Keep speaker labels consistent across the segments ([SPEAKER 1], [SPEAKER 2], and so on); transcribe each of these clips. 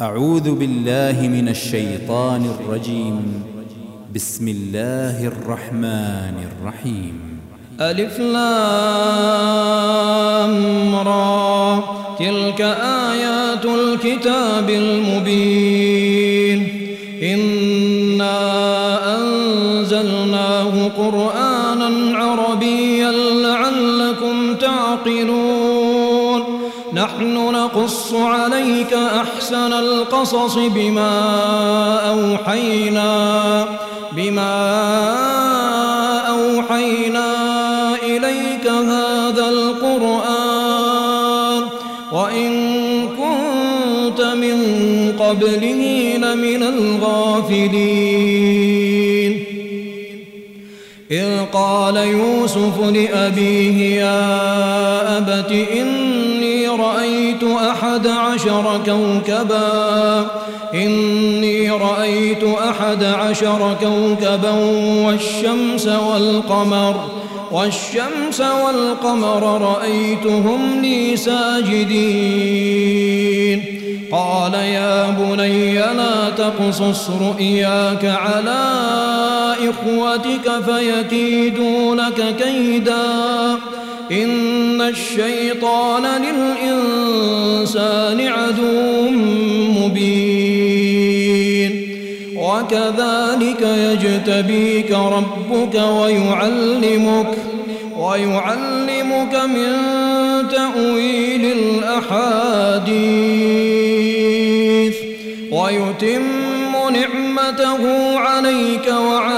[SPEAKER 1] أعوذ بالله من الشيطان الرجيم. بسم الله الرحمن الرحيم.
[SPEAKER 2] ألف لام را. تلك آيات الكتاب المبين. إنا أنزلناه قرآنا عربيا لعلكم تعقلون. نحن نقص عليك أحسن القصص بما أوحينا بما أوحينا إليك هذا القرآن. وإن كنت من قبله لمن الغافلين. إذ قال يوسف لأبيه يا أبت إني رأيت أحد عشر كوكباً. إني رأيت أحد عشر كوكبا والشمس والقمر والشمس والقمر رأيتهم لي ساجدين. قال يا بني لا تقصص رؤياك على إخوتك فيكيدوا لك كيدا. إن الشيطان للإنسان عدو وكذلك يجتبيك ربك ويعلمك ويعلمك من تأويل الأحاديث ويتم نعمته عليك وعلى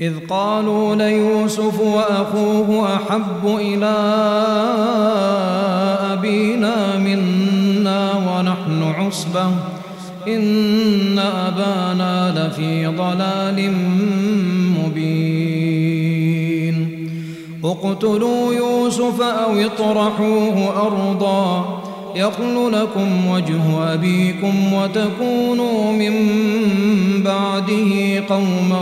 [SPEAKER 2] إذ قالوا ليوسف وأخوه أحب إلى أبينا منا ونحن عصبة. إن أبانا لفي ضلال مبين. اقتلوا يوسف أو اطرحوه أرضا. يخل لكم وجه أبيكم وتكونوا من بعده قوما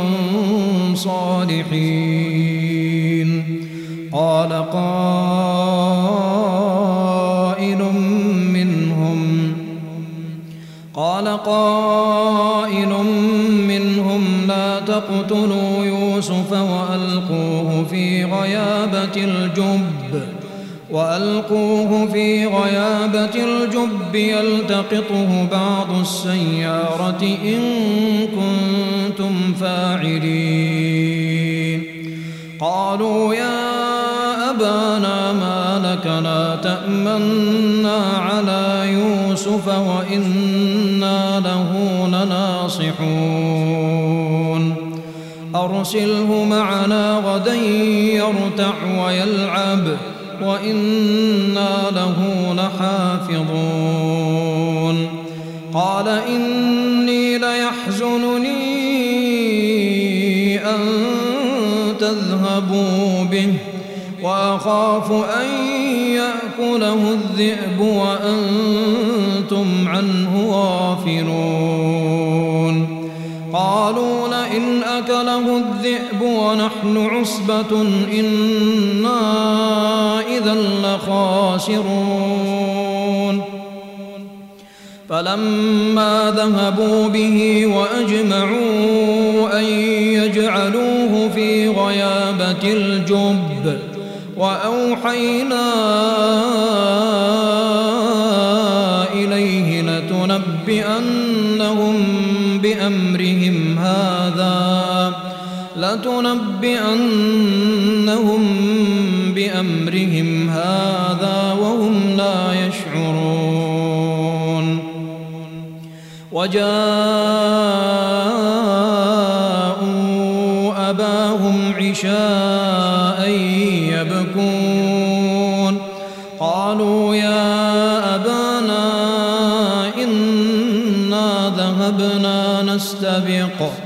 [SPEAKER 2] صالحين. قال قائل منهم قال قائل منهم لا تقتلوا يوسف وألقوه في غيابة الجب. وألقوه في غيابة الجب يلتقطه بعض السيارة إن كنتم فاعلين. قالوا يا أبانا ما لك لا تأمنا على يوسف وإنا له لناصحون. أرسله معنا غدا يرتع ويلعب. وإنا له لحافظون. قال إني ليحزنني أن تذهبوا به وأخاف أن يأكله الذئب وأنتم عنه غافلون. أكله الذئب ونحن عصبة إنا إذا لخاسرون. فلما ذهبوا به وأجمعوا أن يجعلوه في غيابة الجب وأوحينا إليه لتنبئنهم هذا لتنبئنهم بأمرهم هذا وهم لا يشعرون وجاءوا أباهم عشاء يبكون قالوا يا أبانا إنا ذهبنا نستبق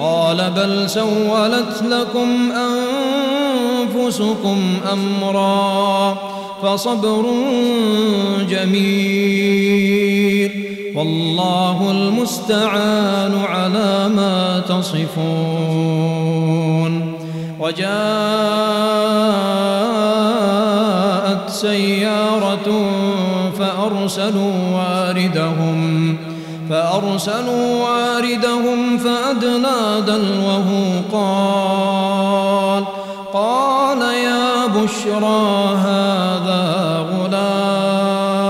[SPEAKER 2] قال بل سولت لكم أنفسكم أمرا فصبر جميل والله المستعان على ما تصفون وجاءت سيارة فأرسلوا واردهم فأرسلوا واردهم فأدنى دلوه قال قال يا بشرى هذا غلام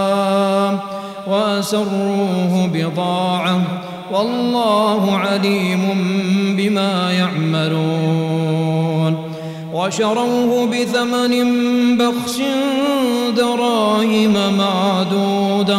[SPEAKER 2] وأسروه بضاعة والله عليم بما يعملون. وشروه بثمن بخس دراهم معدودة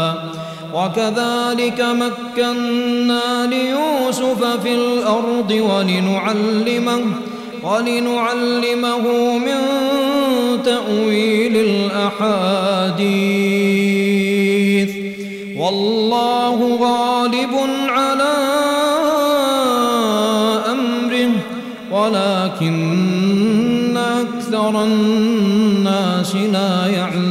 [SPEAKER 2] وكذلك مكنا ليوسف في الأرض ولنعلمه ولنعلمه من تأويل الأحاديث. والله غالب على أمره ولكن أكثر الناس لا يعلمون.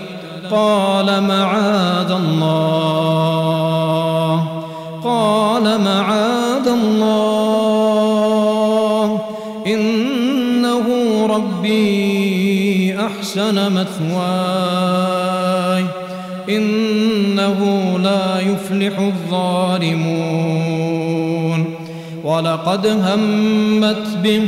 [SPEAKER 2] قال معاذ الله قال معاذ الله إنه ربي أحسن مثواي إنه لا يفلح الظالمون. ولقد همت به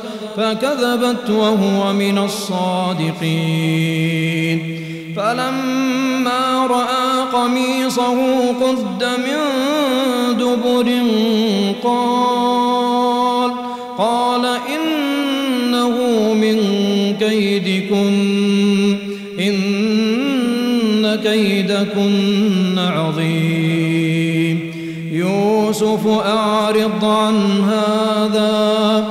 [SPEAKER 2] فكذبت وهو من الصادقين. فلما رأى قميصه قد من دبر قال قال إنه من كيدكن إن كيدكن عظيم. يوسف أعرض عن هذا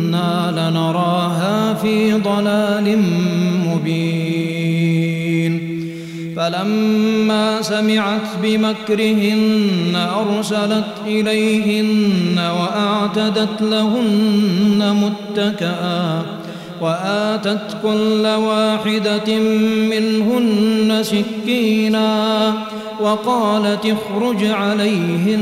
[SPEAKER 2] لنراها في ضلال مبين. فلما سمعت بمكرهن أرسلت إليهن وأعتدت لهن متكئا وآتت كل واحدة منهن سكينا وقالت اخرج عليهن.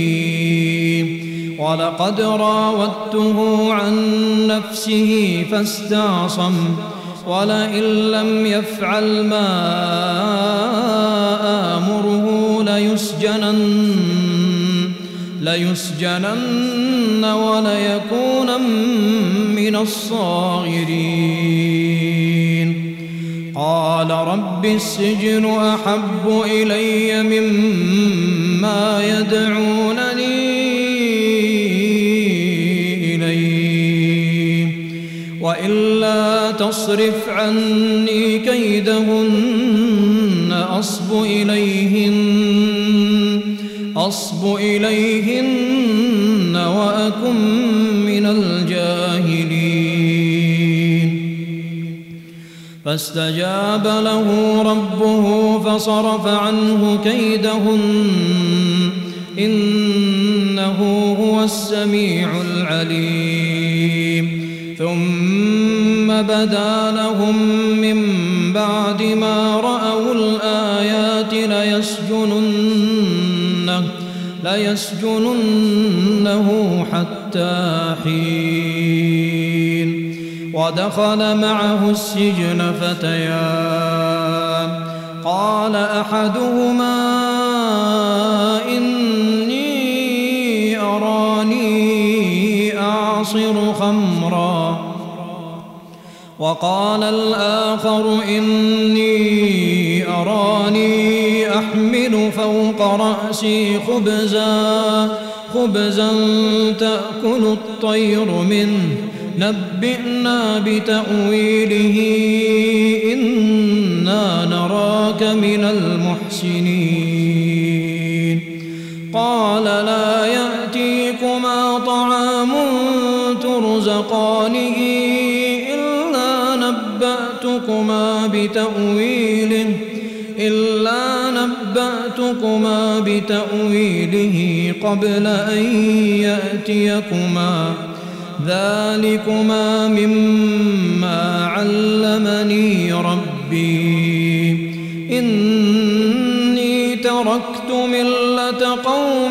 [SPEAKER 2] ولقد راودته عن نفسه فاستعصم ولئن لم يفعل ما آمره ليسجنن ليسجنن وليكون من الصاغرين. قال رب السجن أحب إلي مما يدعونني وإلا تصرف عني كيدهن أصب إليهن أصب إليهن وأكن من الجاهلين. فاستجاب له ربه فصرف عنه كيدهن إنه هو السميع العليم. ثم بدا لهم من بعد ما رأوا الآيات ليسجننه ليسجننه حتى حين. ودخل معه السجن فتيان. قال أحدهما إني أراني أعصر خمرا. وقال الآخر إني أراني أحمل فوق رأسي خبزا خبزا تأكل الطير منه. نبئنا بتأويله إنا نراك من المحسنين. قال لا يأتيكما طعام ترزقانه بتأويله إلا نبأتكما بتأويله قبل أن يأتيكما. ذلكما مما علمني ربي. إني تركت ملة قوم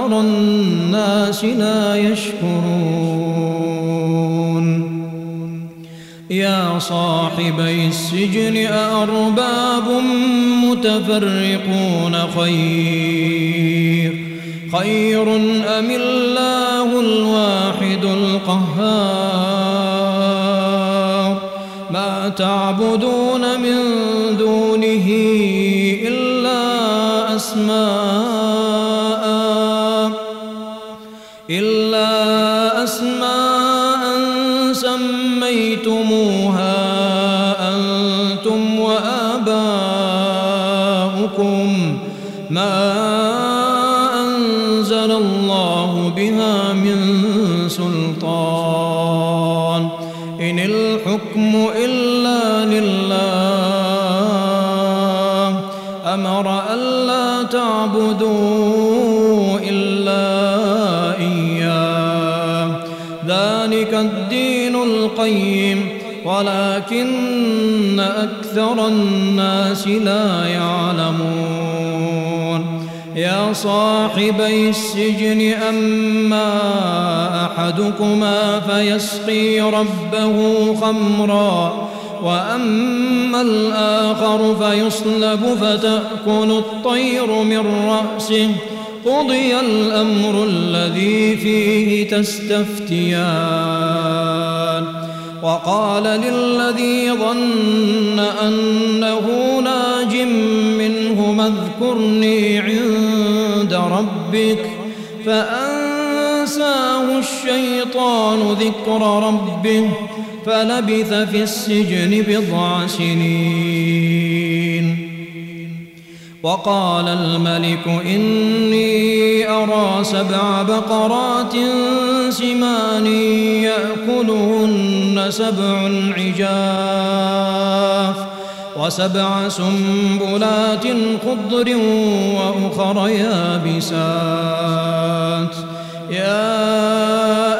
[SPEAKER 2] أكثر الناس لا يشكرون. يا صاحبي السجن أأرباب متفرقون خير. خير أم الله الواحد القهار؟ ما تعبدون من دونه إلا أسماء ولكن أكثر الناس لا يعلمون. يا صاحبي السجن أما أحدكما فيسقي ربه خمرا وأما الآخر فيصلب فتأكل الطير من رأسه. قضي الأمر الذي فيه تستفتيان. وقال للذي ظن أنه ناج منه اذكرني عند ربك فأنساه الشيطان ذكر ربه فلبث في السجن بضع سنين. وقال الملك إني أرى سبع بقرات سمان يأكلهن سبع عجاف وسبع سنبلات خضر وأخر يابسات. يا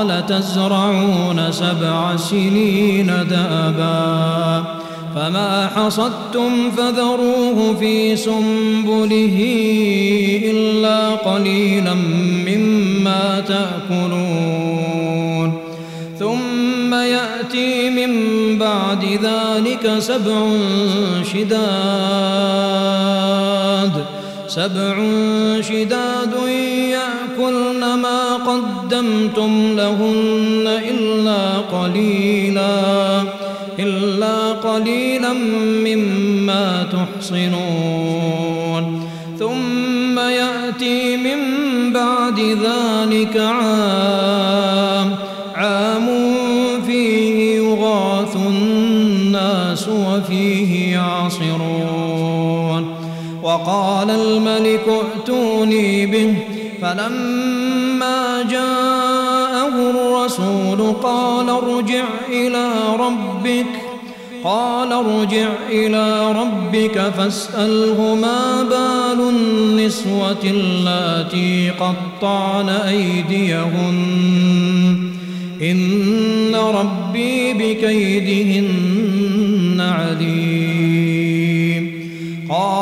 [SPEAKER 2] قال تزرعون سبع سنين دابا فما حصدتم فذروه في سنبله إلا قليلا مما تأكلون. ثم يأتي من بعد ذلك سبع شداد. سبع شداد يأكلن ما قدمتم لهن إلا قليلا إلا قليلا مما تحصنون. ثم يأتي من بعد ذلك عام عام فيه يغاث الناس وفيه يعصرون. وقال الملك ائتوني به فلما جاءه الرسول قال ارجع إلى ربك قال ارجع إلى ربك فاسأله ما بال النسوة اللاتي قطعن أيديهن؟ إن ربي بكيدهن عليم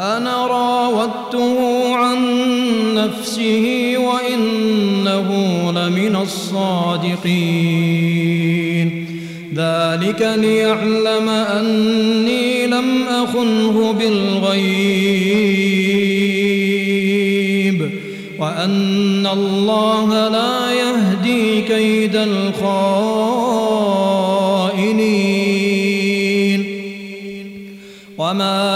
[SPEAKER 2] أنا راودته عن نفسه وإنه لمن الصادقين. ذلك ليعلم أني لم أخنه بالغيب وأن الله لا يهدي كيد الخائنين. وما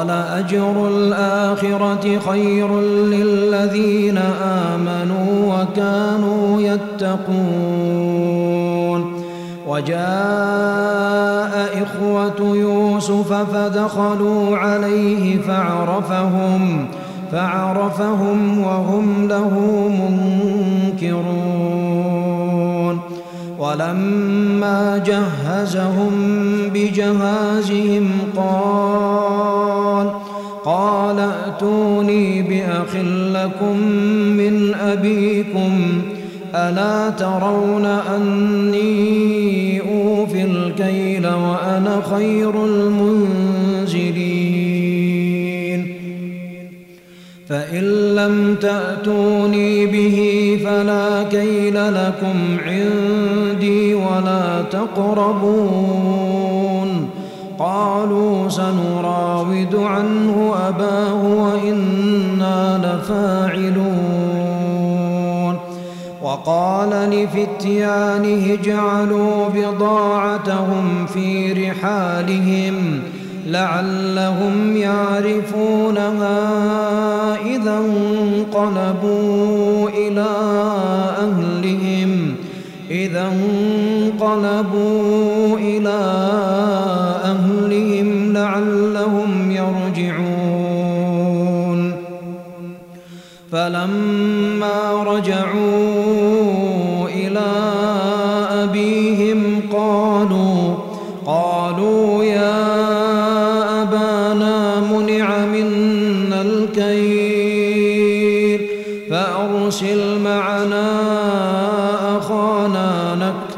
[SPEAKER 2] ولأجر الآخرة خير للذين آمنوا وكانوا يتقون. وجاء إخوة يوسف فدخلوا عليه فعرفهم فعرفهم وهم له منكرون. ولما جهزهم بجهازهم قال قال ائتوني بأخ لكم من أبيكم ألا ترون أني أوفي الكيل وأنا خير المنزلين؟ فإن لم تأتوني به فلا كيل لكم ولا تقربون. قالوا سنراود عنه أباه وإنا لفاعلون. وقال لفتيانه اجعلوا بضاعتهم في رحالهم لعلهم يعرفونها إذا انقلبوا إلى أهلهم إذا انقلبوا إلى أهلهم لعلهم يرجعون. فلما رجعوا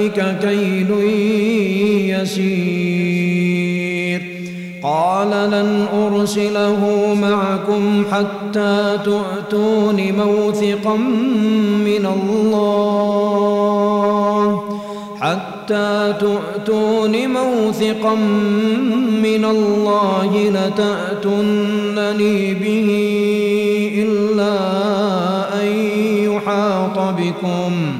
[SPEAKER 2] ذلك كيل يسير. قال لن أرسله معكم حتى تؤتون موثقا من الله. حتى تؤتون موثقا من الله لتأتونني به إلا أن يحاط بكم.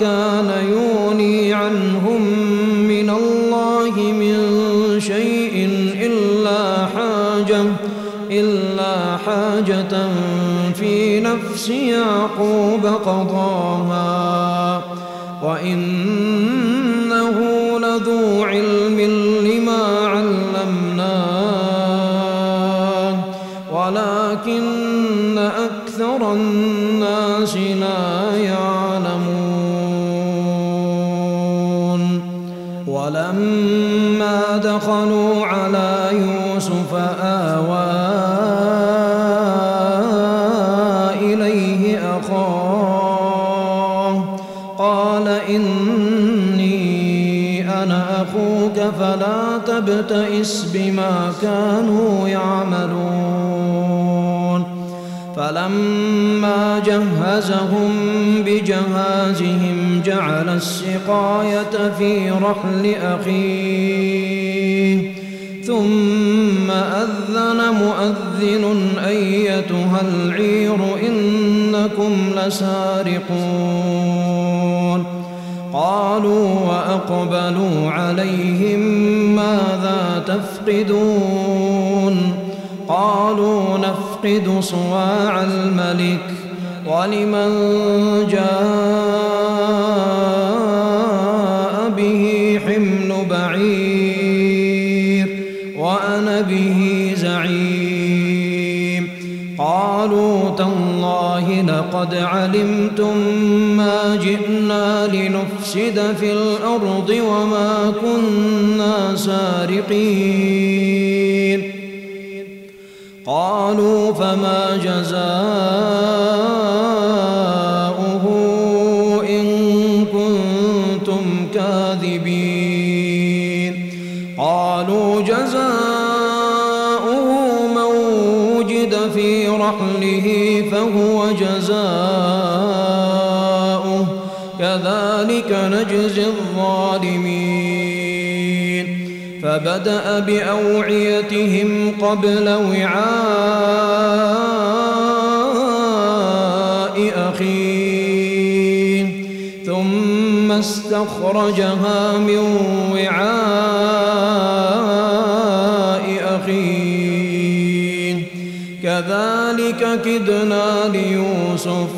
[SPEAKER 2] كان يوني عنهم من الله من شيء إلا حاجة إلا حاجة في نفس يعقوب قضاها. وإنه أخوك فلا تبتئس بما كانوا يعملون. فلما جهزهم بجهازهم جعل السقاية في رحل أخيه. ثم أذن مؤذن أيتها العير إنكم لسارقون. قالوا وأقبلوا عليهم ماذا تفقدون؟ قالوا نفقد صواع الملك ولمن جاء لقد علمتم ما جئنا لنفسد في الأرض وما كنا سارقين. قالوا فما جزاؤه كذلك نجزي الظالمين. فبدأ بأوعيتهم قبل وعاء أخيه ثم استخرجها من وعاء أخيه. كذلك كدنا ليوسف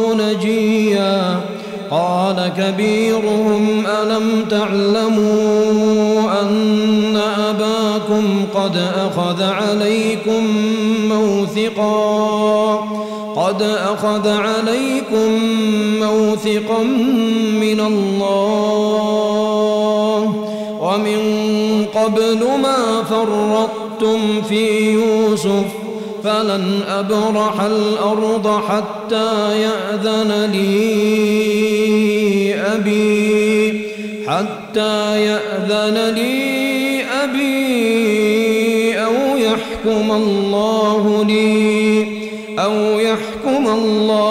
[SPEAKER 2] كبيرهم ألم تعلموا أن أباكم قد أخذ عليكم موثقا قد أخذ عليكم موثقا من الله ومن قبل ما فرطتم في يوسف فلن أبرح الأرض حتى يأذن لي أبي حتى يأذن لي أبي أو يحكم الله لي أو يحكم الله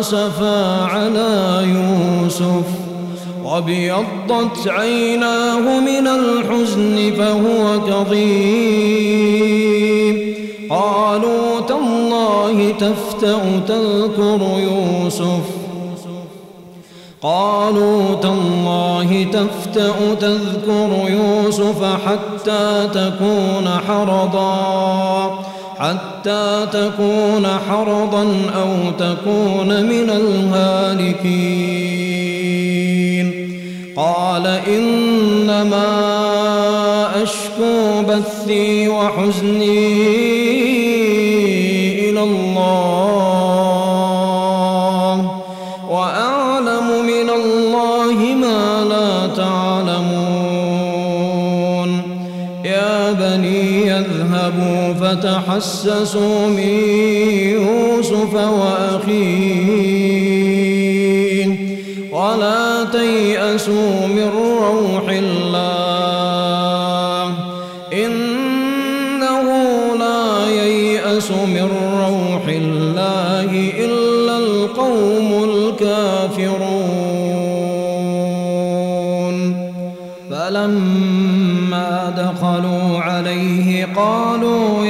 [SPEAKER 2] أسفا على يوسف وابيضت عيناه من الحزن فهو كظيم. قالوا تالله تفتأ تذكر يوسف. قالوا تالله تفتأ تذكر يوسف حتى تكون حرضا. حتى تكون حرضا أو تكون من الهالكين. قال إنما أشكو بثي وحزني فتحسسوا من يوسف وأخيه ولا تيأسوا من روح الله إنه لا ييأس من روح الله إلا القوم الكافرون فلما دخلوا عليه قالوا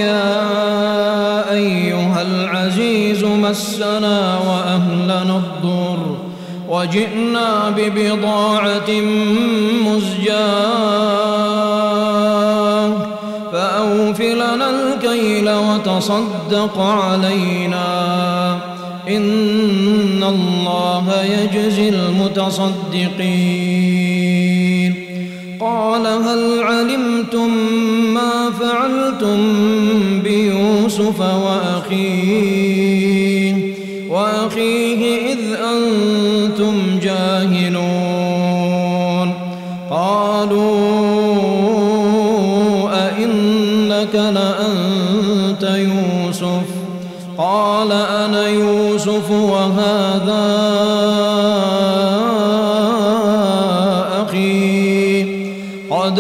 [SPEAKER 2] مسنا وأهلنا الضر وجئنا ببضاعة مزجاة فأوفلنا الكيل وتصدق علينا إن الله يجزي المتصدقين قال هل علمتم ما فعلتم بيوسف وأخيه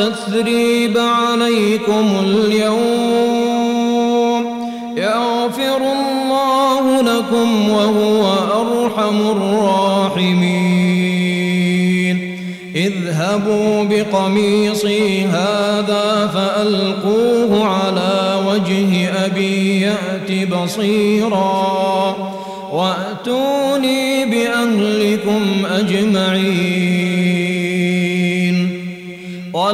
[SPEAKER 2] تثريب عليكم اليوم. يغفر الله لكم وهو أرحم الراحمين. اذهبوا بقميصي هذا فألقوه على وجه أبي يأت بصيرا. وأتوني بأهلكم أجمعين.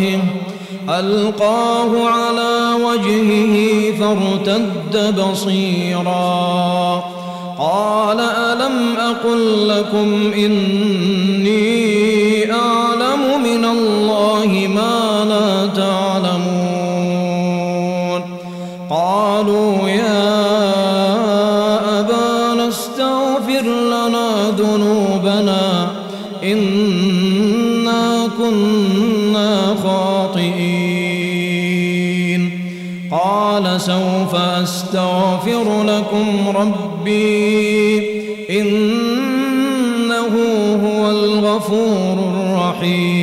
[SPEAKER 2] وجهه ألقاه على وجهه فارتد بصيرا. قال ألم أقل لكم إني أستغفر لكم ربي إنه هو الغفور الرحيم.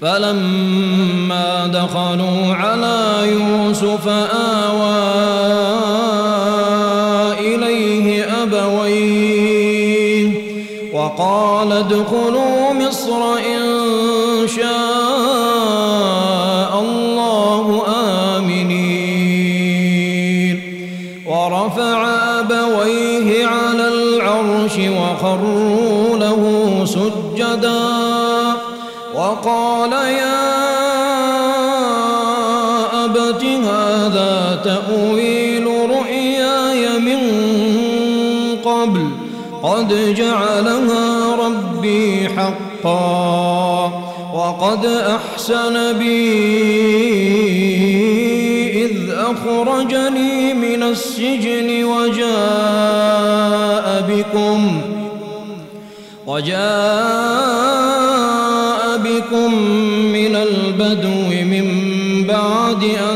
[SPEAKER 2] فلما دخلوا على يوسف آوى إليه أبويه وقال ادخلوا مصر إن شاء تأويل رؤياي من قبل قد جعلها ربي حقا وقد أحسن بي إذ أخرجني من السجن وجاء بكم وجاء بكم من البدو من بعد أن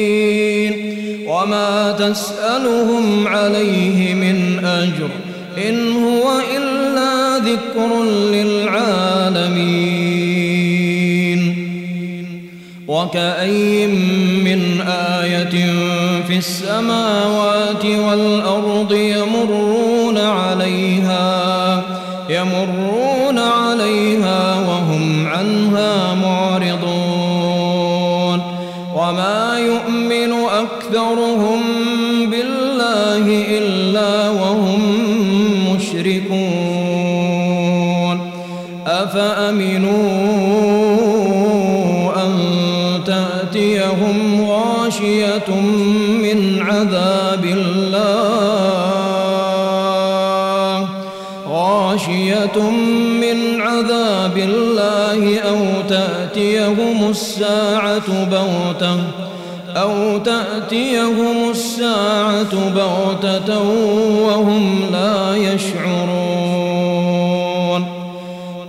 [SPEAKER 2] وما تسألهم عليه من أجر إن هو إلا ذكر للعالمين. وكأي من آية في السماوات والأرض يمرون عليها أفأمنون غاشية من عذاب الله غاشية من عذاب الله أو تأتيهم الساعة بغتة أو تأتيهم الساعة بغتة وهم لا يشعرون.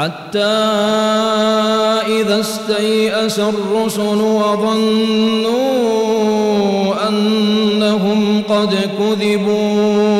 [SPEAKER 2] حتى إذا استيأس الرسل وظنوا أنهم قد كذبوا.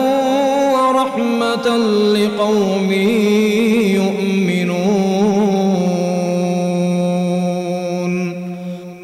[SPEAKER 2] ورحمة لقوم